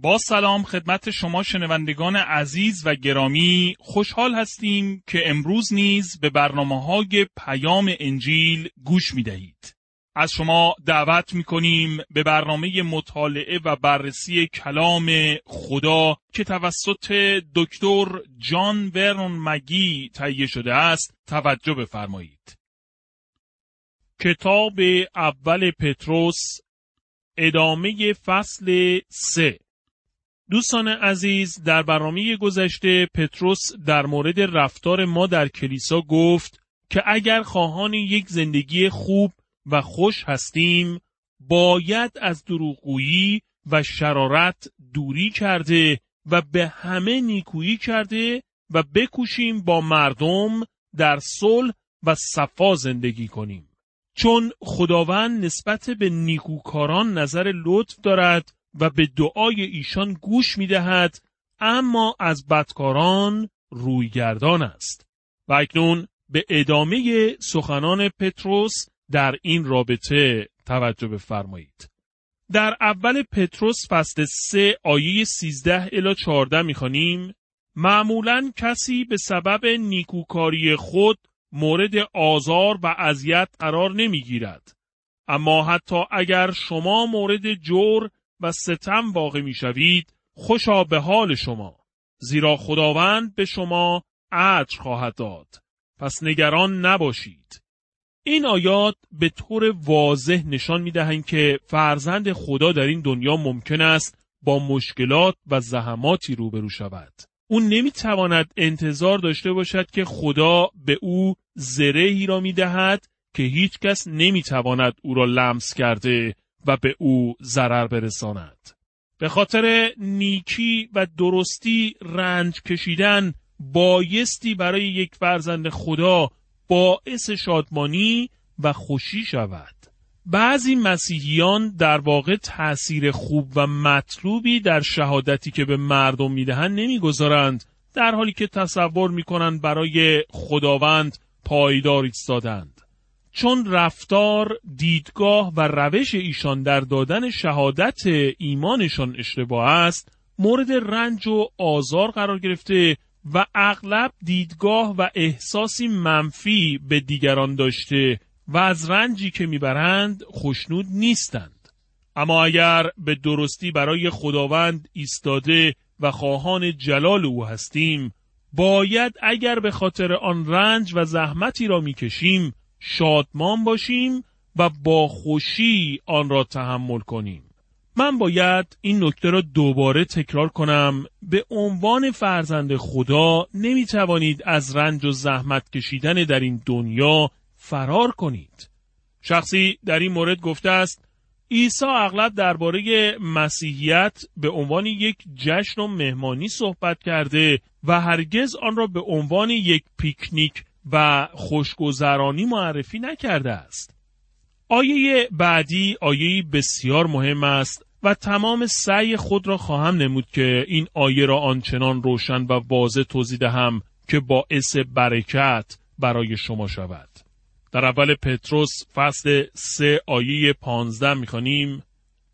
با سلام خدمت شما شنوندگان عزیز و گرامی خوشحال هستیم که امروز نیز به برنامه های پیام انجیل گوش می دهید. از شما دعوت می کنیم به برنامه مطالعه و بررسی کلام خدا که توسط دکتر جان ورن مگی تهیه شده است توجه بفرمایید. کتاب اول پتروس ادامه فصل سه دوستان عزیز در برنامه گذشته پتروس در مورد رفتار ما در کلیسا گفت که اگر خواهان یک زندگی خوب و خوش هستیم باید از دروغگویی و شرارت دوری کرده و به همه نیکویی کرده و بکوشیم با مردم در صلح و صفا زندگی کنیم. چون خداوند نسبت به نیکوکاران نظر لطف دارد و به دعای ایشان گوش می دهد اما از بدکاران رویگردان است و اکنون به ادامه سخنان پتروس در این رابطه توجه بفرمایید. در اول پتروس فصل 3 آیه 13 الی 14 می‌خوانیم معمولا کسی به سبب نیکوکاری خود مورد آزار و اذیت قرار نمی‌گیرد اما حتی اگر شما مورد جور و ستم واقع می شوید خوشا به حال شما. زیرا خداوند به شما عجر خواهد داد. پس نگران نباشید. این آیات به طور واضح نشان می دهند که فرزند خدا در این دنیا ممکن است با مشکلات و زحماتی روبرو شود. او نمی تواند انتظار داشته باشد که خدا به او زرهی را می دهد که هیچ کس نمی تواند او را لمس کرده و به او ضرر برساند. به خاطر نیکی و درستی رنج کشیدن بایستی برای یک فرزند خدا باعث شادمانی و خوشی شود. بعضی مسیحیان در واقع تأثیر خوب و مطلوبی در شهادتی که به مردم می‌دهند نمی‌گذارند در حالی که تصور می‌کنند برای خداوند پایدار ایستادند. چون رفتار، دیدگاه و روش ایشان در دادن شهادت ایمانشان اشتباه است، مورد رنج و آزار قرار گرفته و اغلب دیدگاه و احساسی منفی به دیگران داشته و از رنجی که می‌برند خوشنود نیستند. اما اگر به درستی برای خداوند ایستاده و خواهان جلال او هستیم، باید اگر به خاطر آن رنج و زحمتی را می‌کشیم شادمان باشیم و با خوشی آن را تحمل کنیم. من باید این نکته را دوباره تکرار کنم به عنوان فرزند خدا نمی توانید از رنج و زحمت کشیدن در این دنیا فرار کنید. شخصی در این مورد گفته است عیسی اغلب درباره مسیحیت به عنوان یک جشن و مهمانی صحبت کرده و هرگز آن را به عنوان یک پیکنیک و خوشگذرانی معرفی نکرده است. آیه بعدی آیه بسیار مهم است و تمام سعی خود را خواهم نمود که این آیه را آنچنان روشن و واضح توضیح دهم که باعث برکت برای شما شود. در اول پتروس فصل سه آیه پانزده می‌خوانیم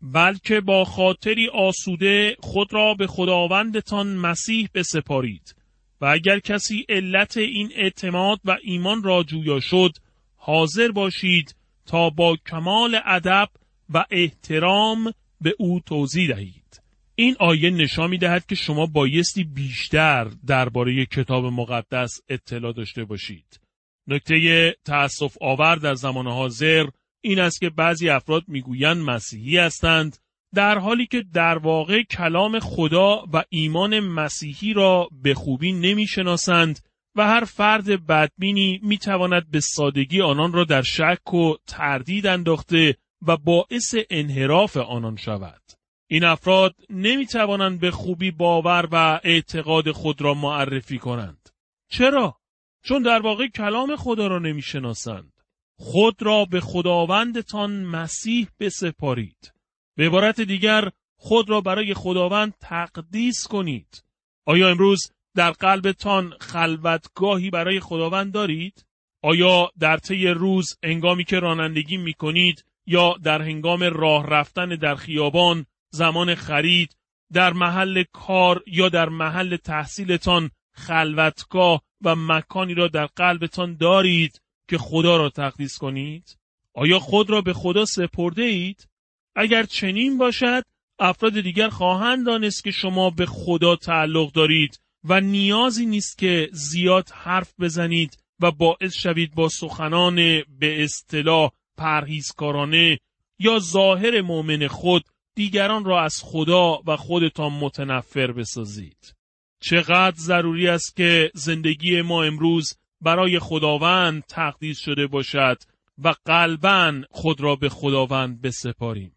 بلکه با خاطری آسوده خود را به خداوندتان مسیح بسپارید و اگر کسی علت این اعتماد و ایمان را جویا شد حاضر باشید تا با کمال ادب و احترام به او توضیح دهید. این آیه نشان می دهد که شما بایستی بیشتر درباره کتاب مقدس اطلاع داشته باشید. نکته تأسف آور در زمان حاضر این است که بعضی افراد می‌گویند مسیحی هستند در حالی که در واقع کلام خدا و ایمان مسیحی را به خوبی نمی‌شناسند و هر فرد بدبینی می‌تواند به سادگی آنان را در شک و تردید انداخته و باعث انحراف آنان شود. این افراد نمی‌توانند به خوبی باور و اعتقاد خود را معرفی کنند. چرا؟ چون در واقع کلام خدا را نمی‌شناسند. خود را به خداوندتان مسیح بسپارید. به عبارت دیگر خود را برای خداوند تقدیس کنید. آیا امروز در قلبتان خلوتگاهی برای خداوند دارید؟ آیا در طی روز انگامی که رانندگی می کنید یا در هنگام راه رفتن در خیابان، زمان خرید، در محل کار یا در محل تحصیلتان خلوتگاه و مکانی را در قلبتان دارید که خدا را تقدیس کنید؟ آیا خود را به خدا سپرده اید؟ اگر چنین باشد افراد دیگر خواهند دانست که شما به خدا تعلق دارید و نیازی نیست که زیاد حرف بزنید و باعث شوید با سخنان به اصطلاح پرهیزکارانه یا ظاهر مؤمن خود دیگران را از خدا و خودتان متنفر بسازید. چقدر ضروری است که زندگی ما امروز برای خداوند تقدیس شده باشد و قلبا خود را به خداوند بسپاریم.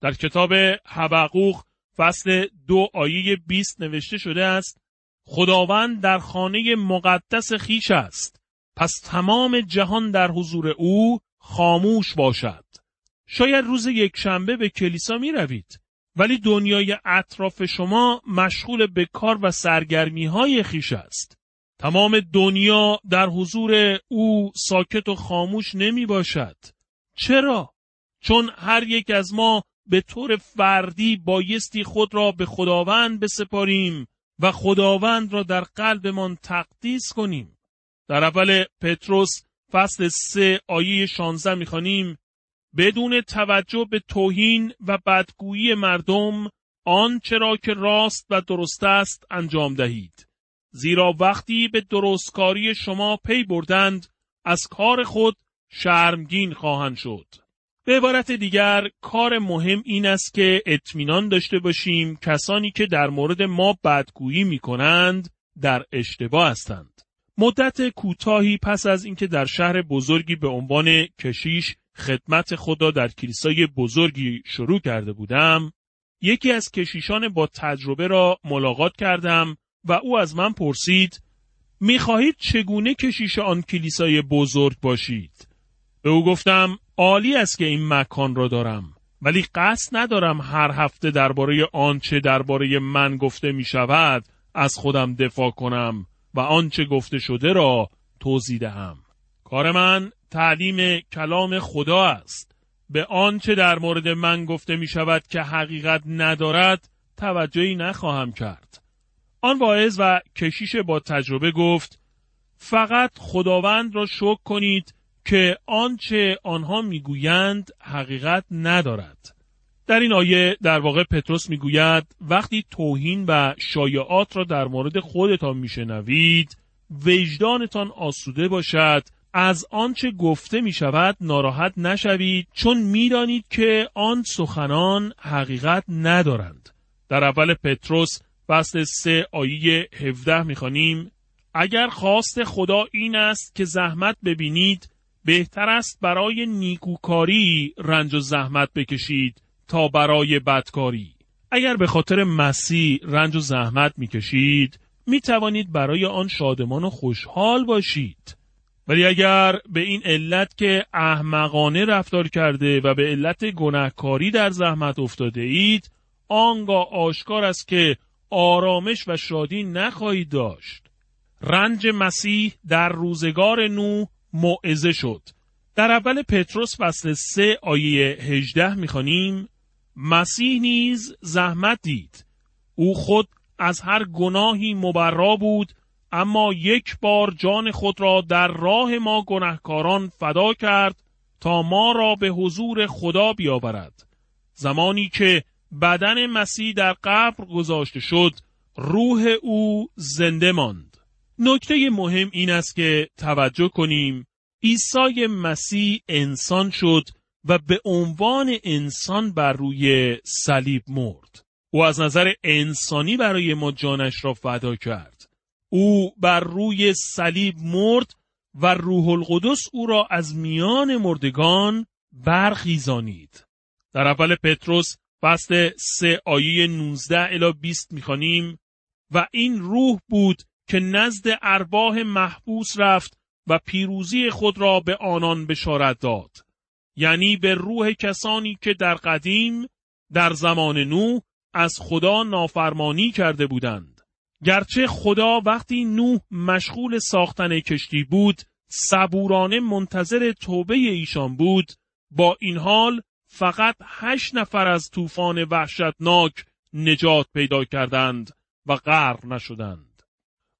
در کتاب حبقوق فصل دو آیه 20 نوشته شده است خداوند در خانه مقدس خیش است. پس تمام جهان در حضور او خاموش باشد. شاید روز یک شنبه به کلیسا می روید ولی دنیای اطراف شما مشغول به کار و سرگرمی های خیش است. تمام دنیا در حضور او ساکت و خاموش نمی باشد چرا؟ چون هر یک از ما به طور فردی بایستی خود را به خداوند بسپاریم و خداوند را در قلبمان تقدیس کنیم. در اول پتروس فصل سه آیه 16 می‌خوانیم بدون توجه به توهین و بدگویی مردم آن چرا که راست و درست است انجام دهید. زیرا وقتی به درستکاری شما پی بردند از کار خود شرمگین خواهند شد. به عبارت دیگر کار مهم این است که اطمینان داشته باشیم کسانی که در مورد ما بدگویی می کنند در اشتباه هستند. مدت کوتاهی پس از اینکه در شهر بزرگی به عنوان کشیش خدمت خدا در کلیسای بزرگی شروع کرده بودم، یکی از کشیشان با تجربه را ملاقات کردم و او از من پرسید می‌خواهید چگونه کشیش آن کلیسای بزرگ باشید؟ به او گفتم عالی است که این مکان را دارم ولی قصد ندارم هر هفته درباره آنچه درباره من گفته می شود از خودم دفاع کنم و آنچه گفته شده را توضیح دهم. کار من تعلیم کلام خدا است. به آنچه در مورد من گفته می شود که حقیقت ندارد توجهی نخواهم کرد. آن واعظ و کشیش با تجربه گفت فقط خداوند را شکر کنید که آنچه آنها می‌گویند حقیقت ندارد در این آیه در واقع پتروس می‌گوید وقتی توهین و شایعات را در مورد خودتان میشنوید وجدانتان آسوده باشد از آنچه گفته می شود ناراحت نشوید چون می‌دانید که آن سخنان حقیقت ندارند. در اول پتروس فصل 3 آیه 17 می‌خوانیم اگر خواست خدا این است که زحمت ببینید بهتر است برای نیکوکاری رنج و زحمت بکشید تا برای بدکاری. اگر به خاطر مسیح رنج و زحمت می‌کشید می توانید برای آن شادمان و خوشحال باشید. ولی اگر به این علت که احمقانه رفتار کرده و به علت گناهکاری در زحمت افتاده اید آنگاه آشکار است که آرامش و شادی نخواهید داشت. رنج مسیح در روزگار نو موعظه شد. در اول پتروس فصل 3 آیه 18 می‌خوانیم مسیح نیز زحمت دید. او خود از هر گناهی مبرا بود اما یک بار جان خود را در راه ما گناهکاران فدا کرد تا ما را به حضور خدا بیاورد. زمانی که بدن مسیح در قبر گذاشته شد روح او زنده ماند. نکته مهم این است که توجه کنیم عیسی مسیح انسان شد و به عنوان انسان بر روی صلیب مرد. او از نظر انسانی برای ما جانش را فدا کرد. او بر روی صلیب مرد و روح القدس او را از میان مردگان برخیزانید. در اول پتروس فصل 3 آیه 19 الی 20 می‌خوانیم و این روح بود که نزد ارباه محبوس رفت و پیروزی خود را به آنان بشارت داد یعنی به روح کسانی که در قدیم در زمان نوح از خدا نافرمانی کرده بودند گرچه خدا وقتی نوح مشغول ساختن کشتی بود صبورانه منتظر توبه ایشان بود با این حال فقط هشت نفر از طوفان وحشتناک نجات پیدا کردند و غرق نشدند.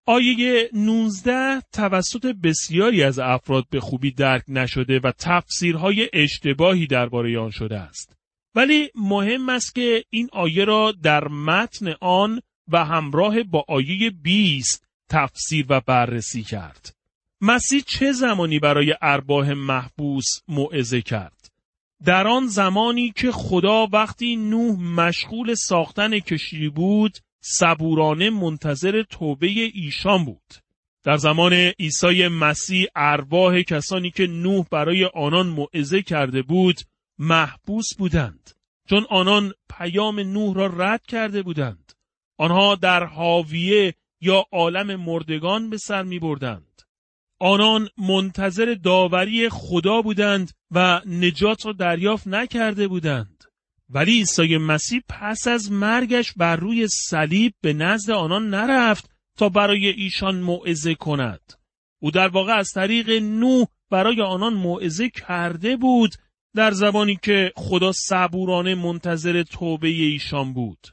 آیه 19 توسط بسیاری از افراد به خوبی درک نشده و تفسیرهای اشتباهی درباره آن شده است. ولی مهم است که این آیه را در متن آن و همراه با آیه 20 تفسیر و بررسی کرد. مسیح چه زمانی برای ارباه محبوس موعظه کرد؟ در آن زمانی که خدا وقتی نوح مشغول ساختن کشتی بود صبورانه منتظر توبه ایشان بود. در زمان عیسی مسیح ارواح کسانی که نوح برای آنان موعظه کرده بود محبوس بودند چون آنان پیام نوح را رد کرده بودند آنها در حاویه یا عالم مردگان به سر می بردند. آنان منتظر داوری خدا بودند و نجات را دریافت نکرده بودند. ولی عیسی مسیح پس از مرگش بر روی صلیب به نزد آنان نرفت تا برای ایشان موعظه کند. او در واقع از طریق نوح برای آنان موعظه کرده بود در زبانی که خدا صبورانه منتظر توبه ایشان بود.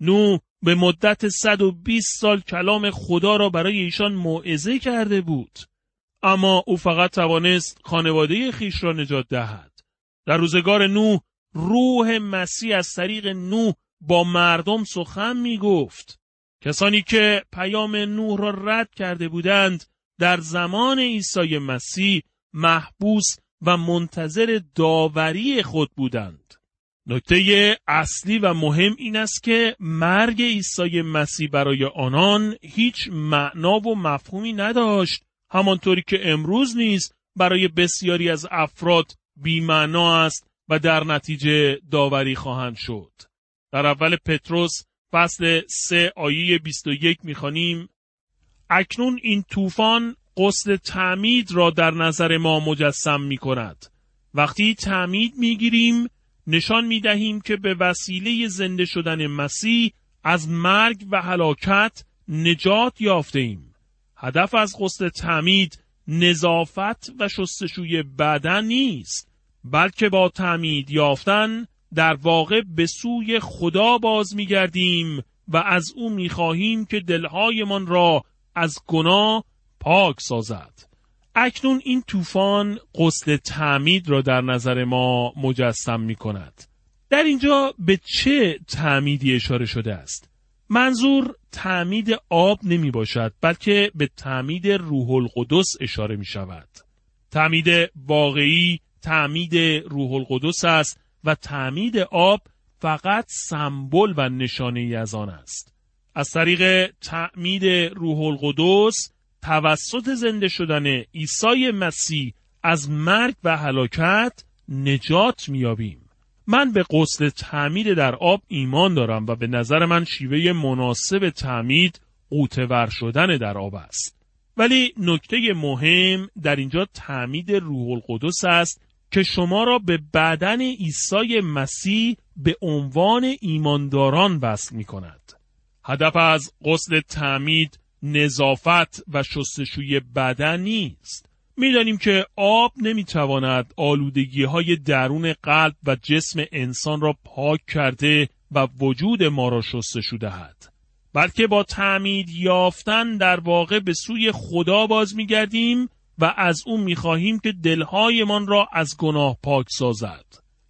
نوح به مدت 120 سال کلام خدا را برای ایشان موعظه کرده بود. اما او فقط توانست خانواده خیش را نجات دهد. در روزگار نوح روح مسیح از طریق نوح با مردم سخن می گفت. کسانی که پیام نوح را رد کرده بودند در زمان عیسی مسیح محبوس و منتظر داوری خود بودند. نکته اصلی و مهم این است که مرگ عیسی مسیح برای آنان هیچ معنا و مفهومی نداشت همانطوری که امروز نیست برای بسیاری از افراد بیمعنا است و در نتیجه داوری خواهند شد. در اول پتروس فصل 3 آیه 21 می‌خوانیم اکنون این طوفان قصد تعمید را در نظر ما مجسم می کند. وقتی تعمید می گیریم نشان می دهیم که به وسیله زنده شدن مسیح از مرگ و هلاکت نجات یافته ایم. هدف از قصد تعمید نظافت و شستشوی بدن نیست بلکه با تعمید یافتن در واقع به سوی خدا باز می گردیم و از او می خواهیم که دلهایمان را از گناه پاک سازد. اکنون این طوفان قصد تعمید را در نظر ما مجسم می کند در اینجا به چه تعمیدی اشاره شده است؟ منظور تعمید آب نمی باشد بلکه به تعمید روح القدس اشاره می شود تعمید واقعی تعمید روح القدس است و تعمید آب فقط سمبل و نشانه ای از آن است. از طریق تعمید روح القدس توسط زنده شدن عیسی مسیح از مرگ و هلاکت نجات میابیم من به قصد تعمید در آب ایمان دارم و به نظر من شیوه مناسب تعمید قوتور شدن در آب است. ولی نکته مهم در اینجا تعمید روح القدس است که شما را به بدن عیسی مسیح به عنوان ایمانداران وصل می کند. هدف از قصد تعمید نظافت و شستشوی بدن نیست. می‌دانیم که آب نمی‌تواند آلودگی های درون قلب و جسم انسان را پاک کرده و وجود ما را شستشو دهد. بلکه با تعمید یافتن در واقع به سوی خدا باز میگردیم و از او می‌خواهیم که دلهایمان را از گناه پاک سازد.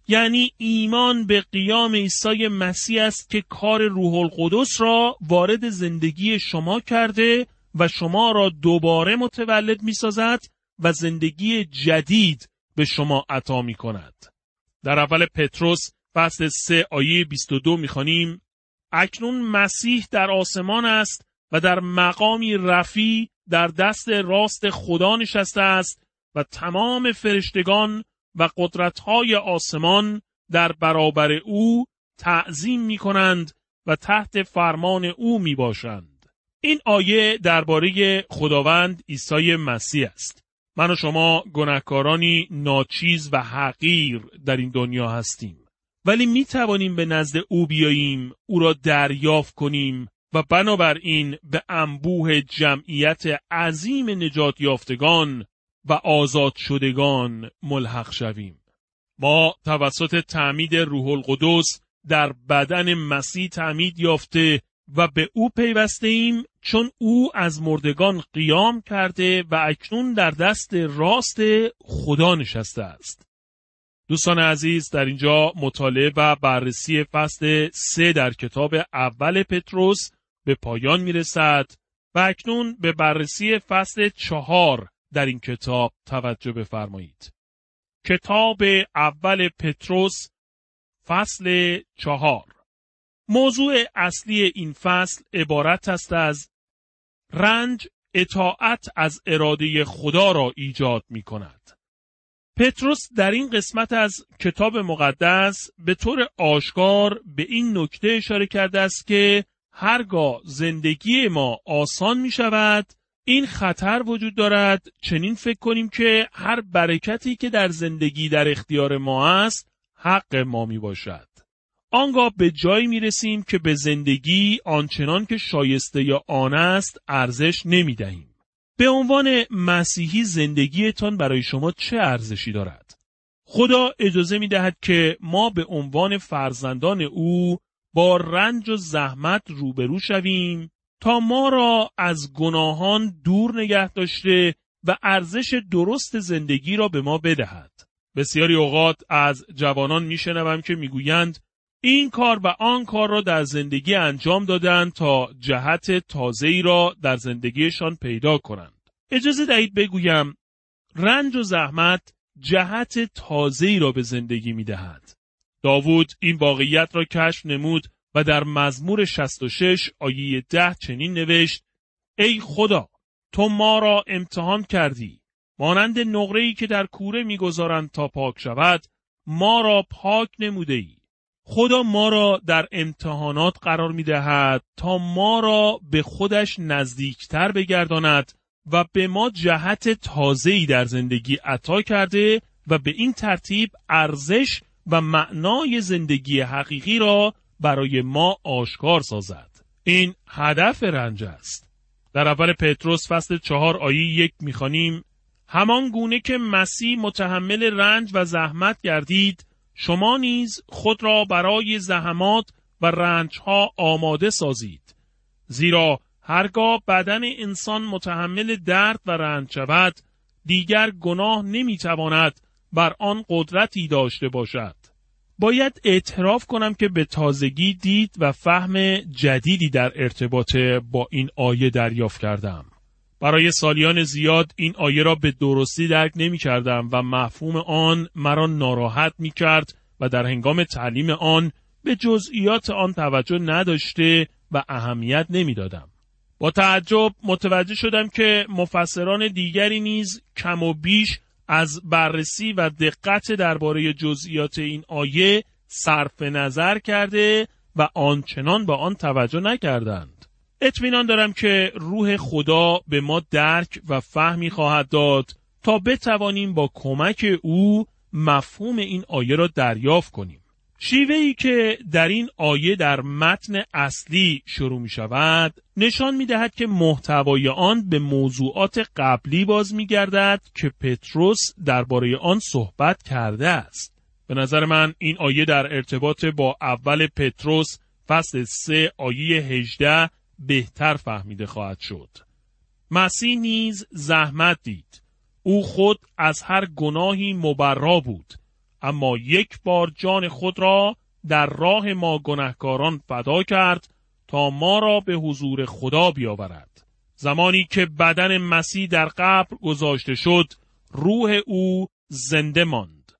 یعنی ایمان به قیام عیسی مسیح است که کار روح القدس را وارد زندگی شما کرده و شما را دوباره متولد می سازد و زندگی جدید به شما عطا می کند. در اول پتروس فصل 3 آیه 22 می خانیم اکنون مسیح در آسمان است و در مقامی رفی در دست راست خدا نشسته است و تمام فرشتگان و قدرتهای آسمان در برابر او تعظیم می کنند و تحت فرمان او می باشند. این آیه درباره خداوند عیسی مسیح است. من و شما گناهکارانی ناچیز و حقیر در این دنیا هستیم. ولی می توانیم به نزد او بیاییم، او را دریافت کنیم و بنابراین به انبوه جمعیت عظیم نجات یافتگان و آزاد شدگان ملحق شویم. ما توسط تعمید روح القدس در بدن مسیح تعمید یافته و به او پیوسته ایم چون او از مردگان قیام کرده و اکنون در دست راست خدا نشسته است. دوستان عزیز در اینجا مطالعه و بررسی فصل سه در کتاب اول پتروس به پایان می رسد و اکنون به بررسی فصل چهار در این کتاب توجه بفرمایید. کتاب اول پتروس فصل چهار موضوع اصلی این فصل عبارت است از رنج اطاعت از اراده خدا را ایجاد می کند. پتروس در این قسمت از کتاب مقدس به طور آشکار به این نکته اشاره کرده است که هرگاه زندگی ما آسان می شود این خطر وجود دارد چنین فکر کنیم که هر برکتی که در زندگی در اختیار ما است حق ما می باشد. آنگاه به جایی می رسیم که به زندگی آنچنان که شایسته یا آن است ارزش نمی دهیم. به عنوان مسیحی زندگیتان برای شما چه ارزشی دارد؟ خدا اجازه می دهد که ما به عنوان فرزندان او با رنج و زحمت روبرو شویم تا ما را از گناهان دور نگه داشته و ارزش درست زندگی را به ما بدهد. بسیاری اوقات از جوانان میشنوم که می‌گویند این کار و آن کار را در زندگی انجام دادند تا جهت تازه‌ای را در زندگیشان پیدا کنند. اجازه دهید بگویم رنج و زحمت جهت تازه‌ای را به زندگی می‌دهد. داوود این واقعیت را کشف نمود و در مزمور 66 آیه 10 چنین نوشت ای خدا تو ما را امتحان کردی. مانند نقره‌ای که در کوره می‌گذارند تا پاک شود ما را پاک نموده ای. خدا ما را در امتحانات قرار می دهد تا ما را به خودش نزدیکتر بگرداند و به ما جهت تازه‌ای در زندگی عطا کرده و به این ترتیب ارزش و معنای زندگی حقیقی را برای ما آشکار سازد. این هدف رنج است. در اول پتروس فصل چهار آیه یک می‌خوانیم همان گونه که مسیح متحمل رنج و زحمت گردید شما نیز خود را برای زحمات و رنجها آماده سازید زیرا هرگاه بدن انسان متحمل درد و رنج شود دیگر گناه نمی‌تواند بر آن قدرتی داشته باشد باید اعتراف کنم که به تازگی دید و فهم جدیدی در ارتباط با این آیه دریافت کردم برای سالیان زیاد این آیه را به درستی درک نمی کردم و مفهوم آن مرا ناراحت می کرد و در هنگام تعلیم آن به جزئیات آن توجه نداشته و اهمیت نمی دادم. با تعجب متوجه شدم که مفسران دیگری نیز کم و بیش از بررسی و دقت درباره جزئیات این آیه صرف نظر کرده و آنچنان با آن توجه نکردند. اطمینان دارم که روح خدا به ما درک و فهمی خواهد داد تا بتوانیم با کمک او مفهوم این آیه را دریافت کنیم. شیوه ای که در این آیه در متن اصلی شروع می شود نشان می دهد که محتوای آن به موضوعات قبلی باز می گردد که پتروس درباره آن صحبت کرده است. به نظر من این آیه در ارتباط با اول پتروس فصل 3 آیه 18 بهتر فهمیده خواهد شد. مسیح نیز زحمت دید. او خود از هر گناهی مبرا بود. اما یک بار جان خود را در راه ما گناهکاران فدا کرد تا ما را به حضور خدا بیاورد. زمانی که بدن مسیح در قبر گذاشته شد، روح او زنده ماند.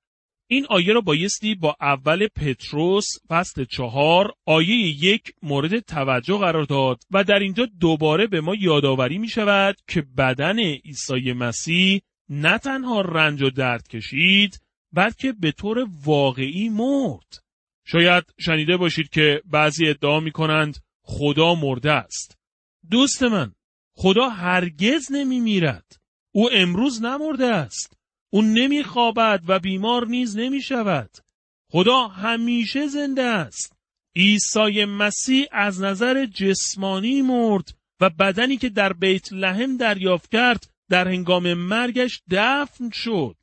این آیه را بایستی با اول پتروس فصل چهار آیه یک مورد توجه قرار داد و در اینجا دوباره به ما یادآوری می شود که بدن عیسی مسیح نه تنها رنج و درد کشید بلکه به طور واقعی مرد. شاید شنیده باشید که بعضی ادعا می کنند خدا مرده است. دوست من خدا هرگز نمی میرد. او امروز نمرده است. او نمیخوابد و بیمار نیز نمی شود. خدا همیشه زنده است. عیسی مسیح از نظر جسمانی مرد و بدنی که در بیت لحم دریافت کرد در هنگام مرگش دفن شد.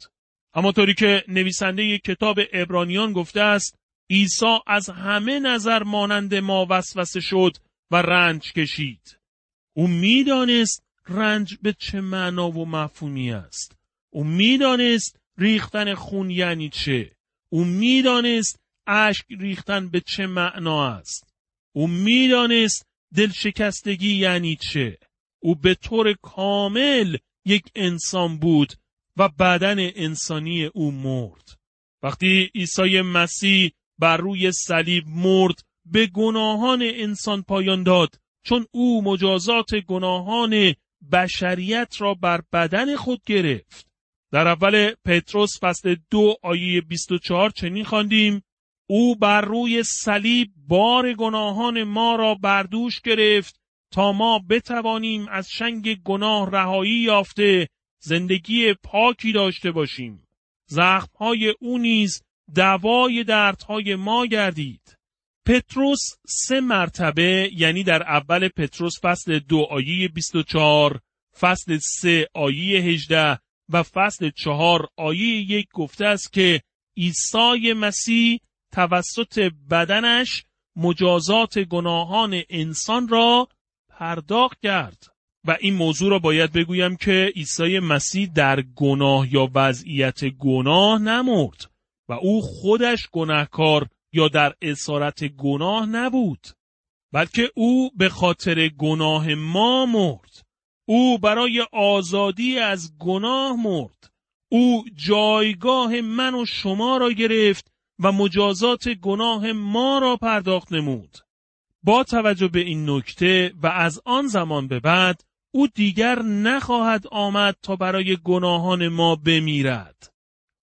همانطوری که نویسنده کتاب ابرانیان گفته است عیسی از همه نظر مانند ما وسوسه شد و رنج کشید. او می‌دانست رنج به چه معنا و مفهومی است. او می‌دانست ریختن خون یعنی چه. او می‌دانست اشک ریختن به چه معنا است. او می‌دانست دلشکستگی یعنی چه. او به طور کامل یک انسان بود و بدن انسانی او مرد. وقتی عیسی مسیح بر روی صلیب مرد به گناهان انسان پایان داد چون او مجازات گناهان بشریت را بر بدن خود گرفت. در اول پتروس فصل دو آیه 24 چنین خواندیم او بر روی صلیب بار گناهان ما را بردوش گرفت تا ما بتوانیم از شنگ گناه رهایی یافته زندگی پاکی داشته باشیم. زخمهای او نیز دوای دردهای ما گردید. پتروس سه مرتبه یعنی در اول پتروس فصل دو آیه 24 فصل سه آیه 18 و فصل چهار آیه یک گفته است که عیسی مسیح توسط بدنش مجازات گناهان انسان را پرداخت کرد و این موضوع را باید بگویم که عیسی مسیح در گناه یا وضعیت گناه نمرد و او خودش گناهکار یا در اسارت گناه نبود بلکه او به خاطر گناه ما مرد. او برای آزادی از گناه مرد. او جایگاه من و شما را گرفت و مجازات گناه ما را پرداخت نمود. با توجه به این نکته و از آن زمان به بعد او دیگر نخواهد آمد تا برای گناهان ما بمیرد.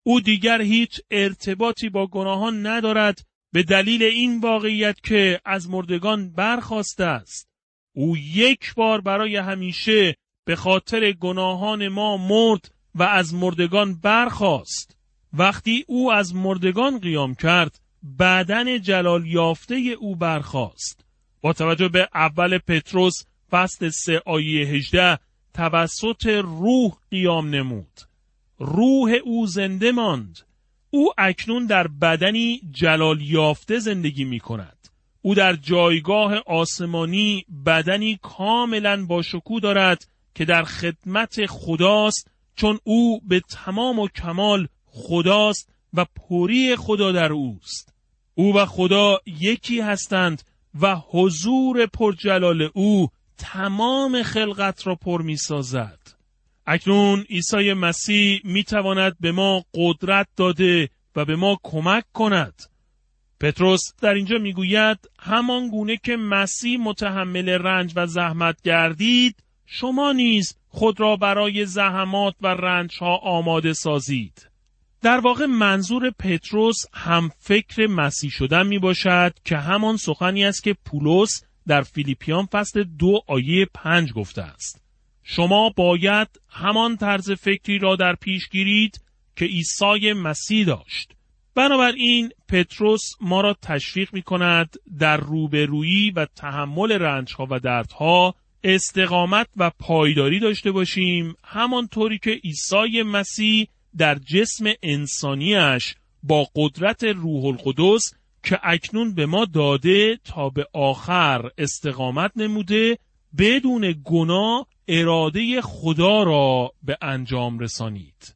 او دیگر هیچ ارتباطی با گناهان ندارد به دلیل این واقعیت که از مردگان برخواسته است. او یک بار برای همیشه به خاطر گناهان ما مرد و از مردگان برخاست. وقتی او از مردگان قیام کرد بدن جلال یافته او برخاست. با توجه به اول پتروس فصل سه آیه 18 توسط روح قیام نمود. روح او زنده ماند. او اکنون در بدنی جلال یافته زندگی می کند. او در جایگاه آسمانی بدنی کاملا با شکوه دارد که در خدمت خداست چون او به تمام و کمال خداست و پوری خدا در اوست. او و خدا یکی هستند و حضور پرجلال او تمام خلقت را پر می سازد. اکنون عیسی مسیح می تواند به ما قدرت داده و به ما کمک کند. پتروس در اینجا می‌گوید همان گونه که مسیح متحمل رنج و زحمت گردید شما نیز خود را برای زحمات و رنج ها آماده سازید. در واقع منظور پتروس هم فکر مسیح شدن می باشد که همان سخنی است که پولس در فیلیپیان فصل دو آیه پنج گفته است. شما باید همان طرز فکری را در پیش گیرید که عیسی مسیح داشت. بنابراین پتروس ما را تشویق می کند در روبرویی و تحمل رنجها و دردها استقامت و پایداری داشته باشیم همانطوری که عیسی مسیح در جسم انسانیش با قدرت روح القدس که اکنون به ما داده تا به آخر استقامت نموده بدون گناه اراده خدا را به انجام رسانید.